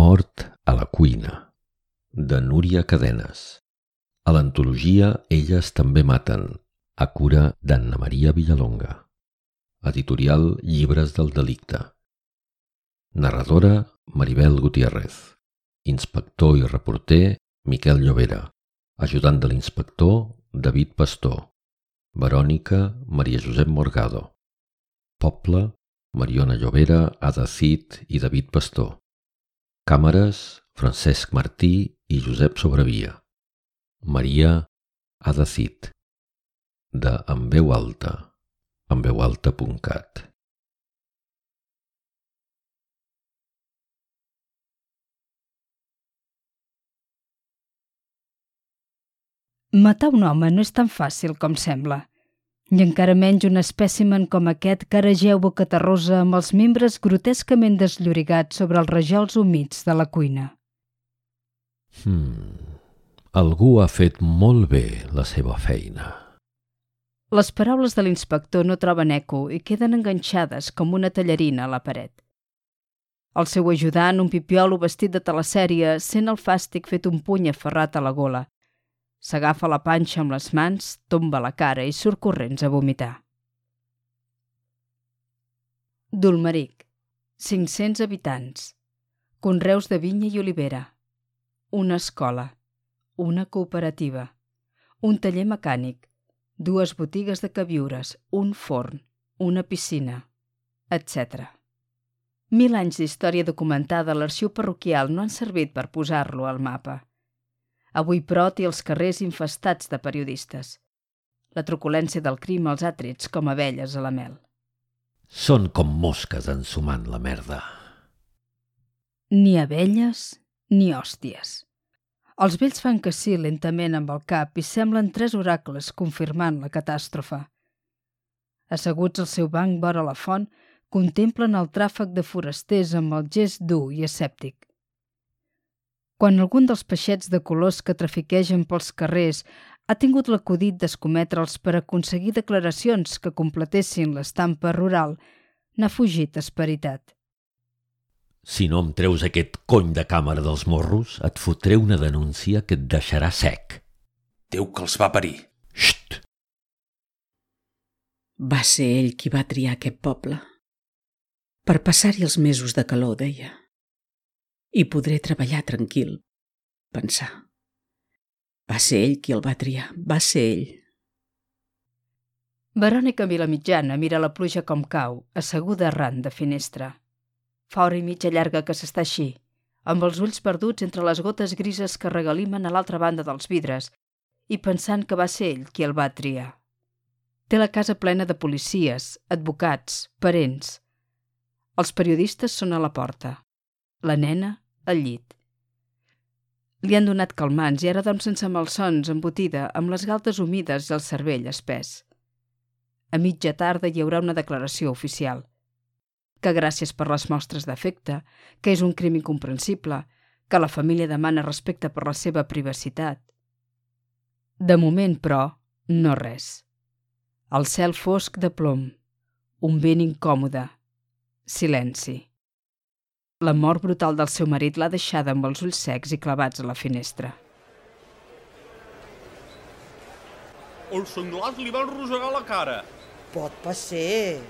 Mort a la cuina, de Núria Cadenes. A l'antologia Elles també maten, a cura d'Anna Maria Villalonga. Editorial Llibres del Delicte. Narradora Maribel Gutiérrez. Inspector i reporter Miquel Llobera. Ajudant de l'inspector David Pastor. Verònica Maria Josep Morgado. Poble Mariona Llobera, Ada Cid i David Pastor. Càmeres Francesc Martí i Josep Sobrevia. Maria Ada Cid. De En veu alta, enveualta.cat. Matar un home no és tan fàcil com sembla. I encara menys un espècimen com aquest que ara geu bocaterrosa amb els membres grotescament desllorigats sobre els rajols humits de la cuina. Hmm. Algú ha fet molt bé la seva feina. Les paraules de l'inspector no troben eco i queden enganxades com una tallarina a la paret. El seu ajudant, un pipiolo vestit de telesèrie, sent el fàstic fet un puny aferrat a la gola S'agafa la panxa amb les mans, tomba la cara i surt corrents a vomitar. Dulmeric, 500 habitants, conreus de vinya i olivera, una escola, una cooperativa, un taller mecànic, dues botigues de caviures, un forn, una piscina, etc. Mil anys d'història documentada a l'arxiu parroquial no han servit per posar-lo al mapa. Avui, però, té els carrers infestats de periodistes. La truculència del crim els ha trets com abelles a la mel. Són com mosques ensumant la merda. Ni abelles ni hòsties. Els vells fan que sí lentament amb el cap i semblen tres oracles confirmant la catàstrofe. Asseguts al seu banc vora la font, contemplen el tràfic de forasters amb el gest dur i escèptic. Quan algun dels peixets de colors que trafiquegen pels carrers ha tingut l'acudit d'escometre'ls per aconseguir declaracions que completessin l'estampa rural, n'ha fugit esperitat. Si no em treus aquest cony de càmera dels morros, et fotré una denúncia que et deixarà sec. Déu que els va parir. Xt! Va ser ell qui va triar aquest poble. Per passar-hi els mesos de calor, deia i podré treballar tranquil, pensar. Va ser ell qui el va triar, va ser ell. Verònica Vilamitjana mira la pluja com cau, asseguda arran de finestra. Fa hora i mitja llarga que s'està així, amb els ulls perduts entre les gotes grises que regalimen a l'altra banda dels vidres i pensant que va ser ell qui el va triar. Té la casa plena de policies, advocats, parents. Els periodistes són a la porta. La nena, al llit. Li han donat calmants i ara dorm sense malsons, embotida, amb les galtes humides i el cervell espès. A mitja tarda hi haurà una declaració oficial. Que gràcies per les mostres d'afecte, que és un crim incomprensible, que la família demana respecte per la seva privacitat. De moment, però, no res. El cel fosc de plom. Un vent incòmode. Silenci. La mort brutal del seu marit l'ha deixada amb els ulls secs i clavats a la finestra. Els senglars li van rosegar la cara. Pot passer.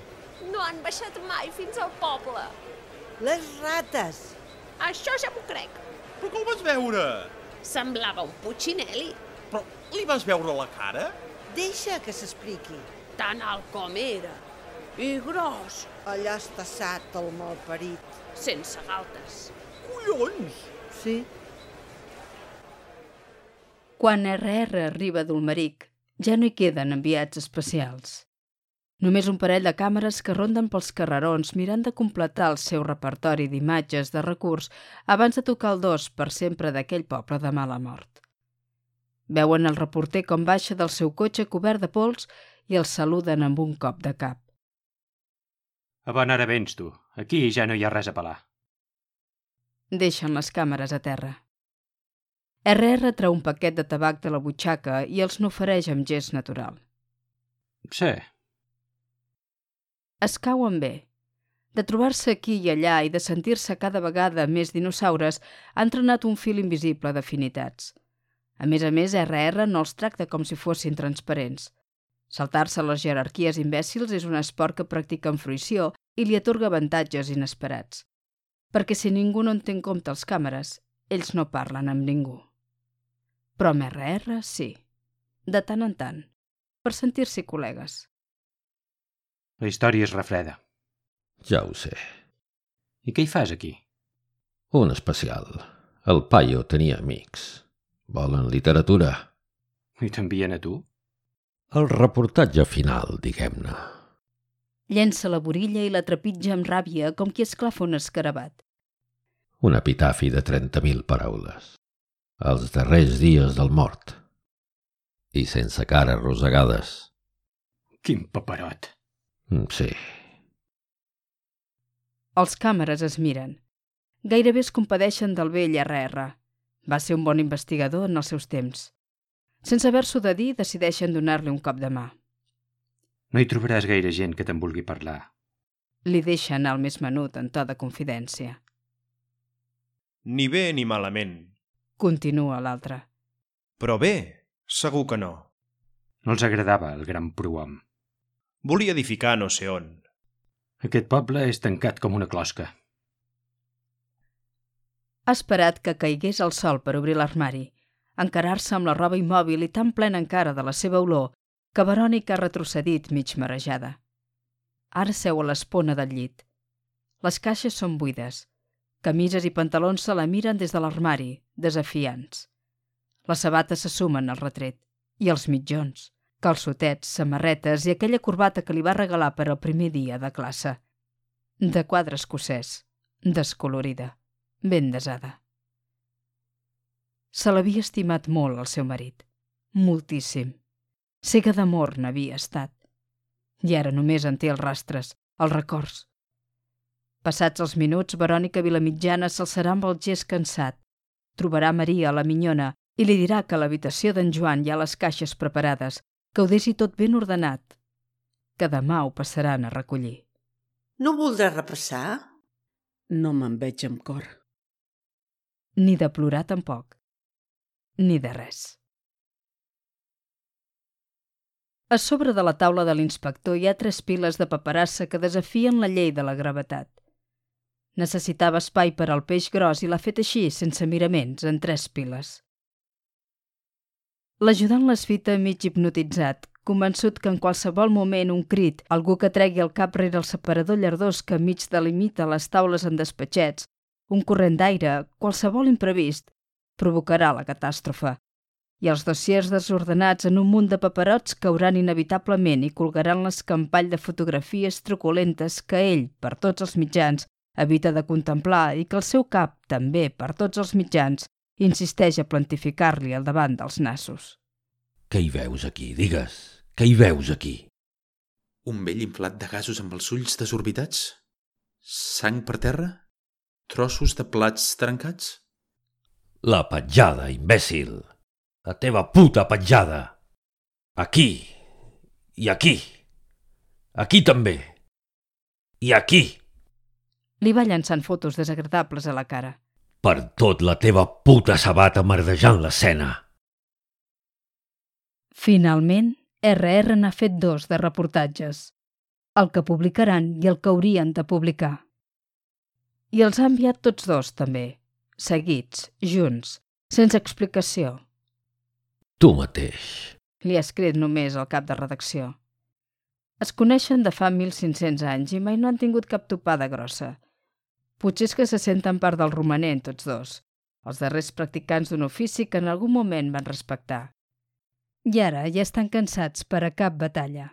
No han baixat mai fins al poble. Les rates. Això ja m'ho crec. Però el vas veure? Semblava un putxineli. Però li vas veure la cara? Deixa que s'expliqui. Tan alt com era. I gros. Allà està sat el malparit sense galtes. Collons! Sí. Quan RR arriba d'Ulmeric, ja no hi queden enviats especials. Només un parell de càmeres que ronden pels carrerons mirant de completar el seu repertori d'imatges de recurs abans de tocar el dos per sempre d'aquell poble de mala mort. Veuen el reporter com baixa del seu cotxe cobert de pols i el saluden amb un cop de cap. A bona hora vens, tu. Aquí ja no hi ha res a pelar. Deixen les càmeres a terra. RR treu un paquet de tabac de la butxaca i els n'ofereix amb gest natural. Sí. Es cauen bé. De trobar-se aquí i allà i de sentir-se cada vegada més dinosaures, ha entrenat un fil invisible d'afinitats. A més a més, RR no els tracta com si fossin transparents. Saltar-se les jerarquies imbècils és un esport que practica amb fruïció i li atorga avantatges inesperats. Perquè si ningú no en té en compte els càmeres, ells no parlen amb ningú. Però amb RR sí, de tant en tant, per sentir-s'hi col·legues. La història és refreda. Ja ho sé. I què hi fas aquí? Un especial. El paio tenia amics. Volen literatura. I t'envien a tu? El reportatge final, diguem-ne. Llença la borilla i la trepitja amb ràbia com qui esclafa un escarabat. Un epitafi de 30.000 paraules. Els darrers dies del mort. I sense cara rosegades. Quin paperot. Mm, Sí, Els càmeres es miren. Gairebé es compadeixen del vell RR. Va ser un bon investigador en els seus temps. Sense haver-s'ho de dir, decideixen donar-li un cop de mà. No hi trobaràs gaire gent que te'n vulgui parlar. Li deixa anar el més menut en to de confidència. Ni bé ni malament. Continua l'altre. Però bé, segur que no. No els agradava el gran prohom. Volia edificar no sé on. Aquest poble és tancat com una closca. Ha esperat que caigués el sol per obrir l'armari, encarar-se amb la roba immòbil i tan plena encara de la seva olor que Verònica ha retrocedit mig marejada. Ara seu a l'espona del llit. Les caixes són buides. Camises i pantalons se la miren des de l'armari, desafiants. Les sabates se sumen al retret. I els mitjons, calçotets, samarretes i aquella corbata que li va regalar per al primer dia de classe. De quadre escocès, descolorida, ben desada. Se l'havia estimat molt el seu marit. Moltíssim. Cega d'amor n'havia estat. I ara només en té els rastres, els records. Passats els minuts, Verònica Vilamitjana s'alçarà amb el gest cansat. Trobarà Maria, la minyona, i li dirà que a l'habitació d'en Joan hi ha les caixes preparades, que ho deixi tot ben ordenat, que demà ho passaran a recollir. No voldràs repassar? No me'n veig amb cor. Ni de plorar tampoc. Ni de res. A sobre de la taula de l'inspector hi ha tres piles de paperassa que desafien la llei de la gravetat. Necessitava espai per al peix gros i l'ha fet així, sense miraments, en tres piles. L'ajudant les fita mig hipnotitzat, convençut que en qualsevol moment un crit, algú que tregui el cap rere el separador llardós que mig delimita les taules en despatxets, un corrent d'aire, qualsevol imprevist, provocarà la catàstrofe. I els dossiers desordenats en un munt de paperots cauran inevitablement i colgaran l'escampall de fotografies truculentes que ell, per tots els mitjans, evita de contemplar i que el seu cap, també per tots els mitjans, insisteix a plantificar-li al davant dels nassos. Què hi veus aquí? Digues. Què hi veus aquí? Un vell inflat de gasos amb els ulls desorbitats? Sang per terra? Trossos de plats trencats? La petjada, imbècil. La teva puta petjada. Aquí. I aquí. Aquí també. I aquí. Li va llançant fotos desagradables a la cara. Per tot la teva puta sabata merdejant l'escena. Finalment, RR n'ha fet dos de reportatges. El que publicaran i el que haurien de publicar. I els ha enviat tots dos, també. Seguits, junts, sense explicació. Tu mateix. Li ha escrit només al cap de redacció. Es coneixen de fa 1.500 anys i mai no han tingut cap topada grossa. Potser és que se senten part del romanent, tots dos, els darrers practicants d'un ofici que en algun moment van respectar. I ara ja estan cansats per a cap batalla.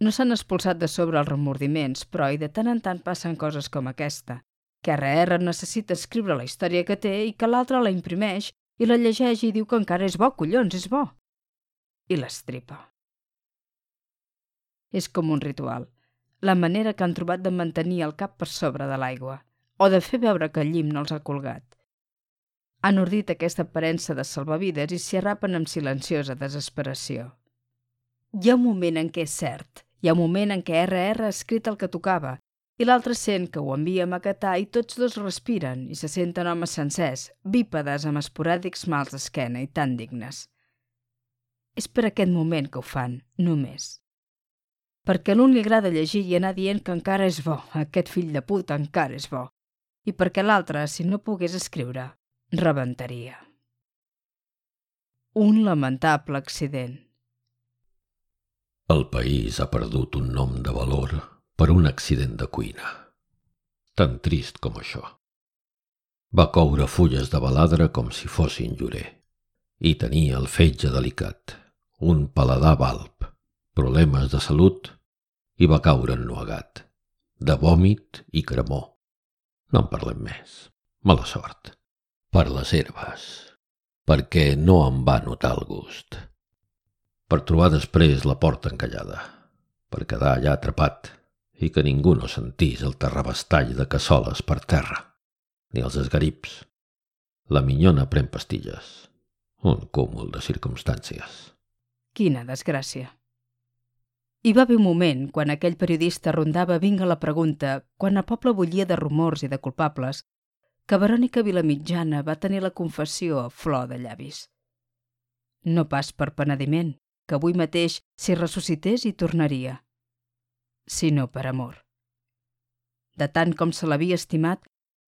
No s'han expulsat de sobre els remordiments, però i de tant en tant passen coses com aquesta, que RR necessita escriure la història que té i que l'altre la imprimeix i la llegeix i diu que encara és bo, collons, és bo. I l'estripa. És com un ritual, la manera que han trobat de mantenir el cap per sobre de l'aigua, o de fer veure que el llim no els ha colgat. Han ordit aquesta aparença de salvavides i s'hi arrapen amb silenciosa desesperació. Hi ha un moment en què és cert, hi ha un moment en què RR ha escrit el que tocava, i l'altre sent que ho envia a maquetar i tots dos respiren i se senten homes sencers, bípedes amb esporàdics mals d'esquena i tan dignes. És per aquest moment que ho fan, només. Perquè a l'un li agrada llegir i anar dient que encara és bo, aquest fill de puta encara és bo, i perquè l'altre, si no pogués escriure, rebentaria. Un lamentable accident. El país ha perdut un nom de valor per un accident de cuina. Tan trist com això. Va coure fulles de baladre com si fossin llorer. I tenia el fetge delicat, un paladar balb, problemes de salut i va caure ennuegat, de vòmit i cremor. No en parlem més. Mala sort. Per les herbes. Perquè no em va notar el gust. Per trobar després la porta encallada. Per quedar allà atrapat i que ningú no sentís el terrabastall de cassoles per terra, ni els esgarips. La minyona pren pastilles. Un cúmul de circumstàncies. Quina desgràcia. Hi va haver un moment, quan aquell periodista rondava vinga la pregunta, quan el poble bullia de rumors i de culpables, que Verònica Vilamitjana va tenir la confessió a flor de llavis. No pas per penediment, que avui mateix, si ressuscités, hi tornaria sinó per amor. De tant com se l'havia estimat,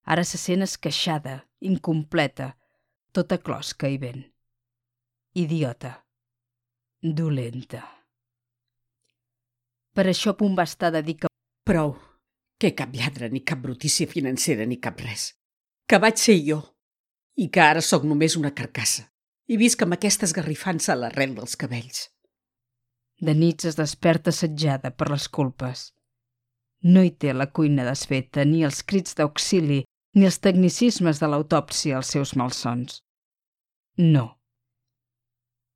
ara se sent esqueixada, incompleta, tota closca i vent. Idiota. Dolenta. Per això punt va estar de dir que... Prou, que cap lladre, ni cap brutícia financera, ni cap res. Que vaig ser jo, i que ara sóc només una carcassa, i visc amb aquesta esgarrifança a l'arrel dels cabells. De nits es desperta assetjada per les culpes. No hi té la cuina desfeta, ni els crits d'auxili, ni els tecnicismes de l'autòpsia als seus malsons. No.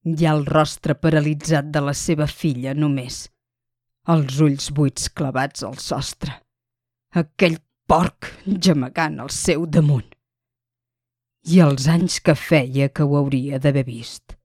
Hi ha el rostre paralitzat de la seva filla només. Els ulls buits clavats al sostre. Aquell porc gemegant al seu damunt. I els anys que feia que ho hauria d'haver vist.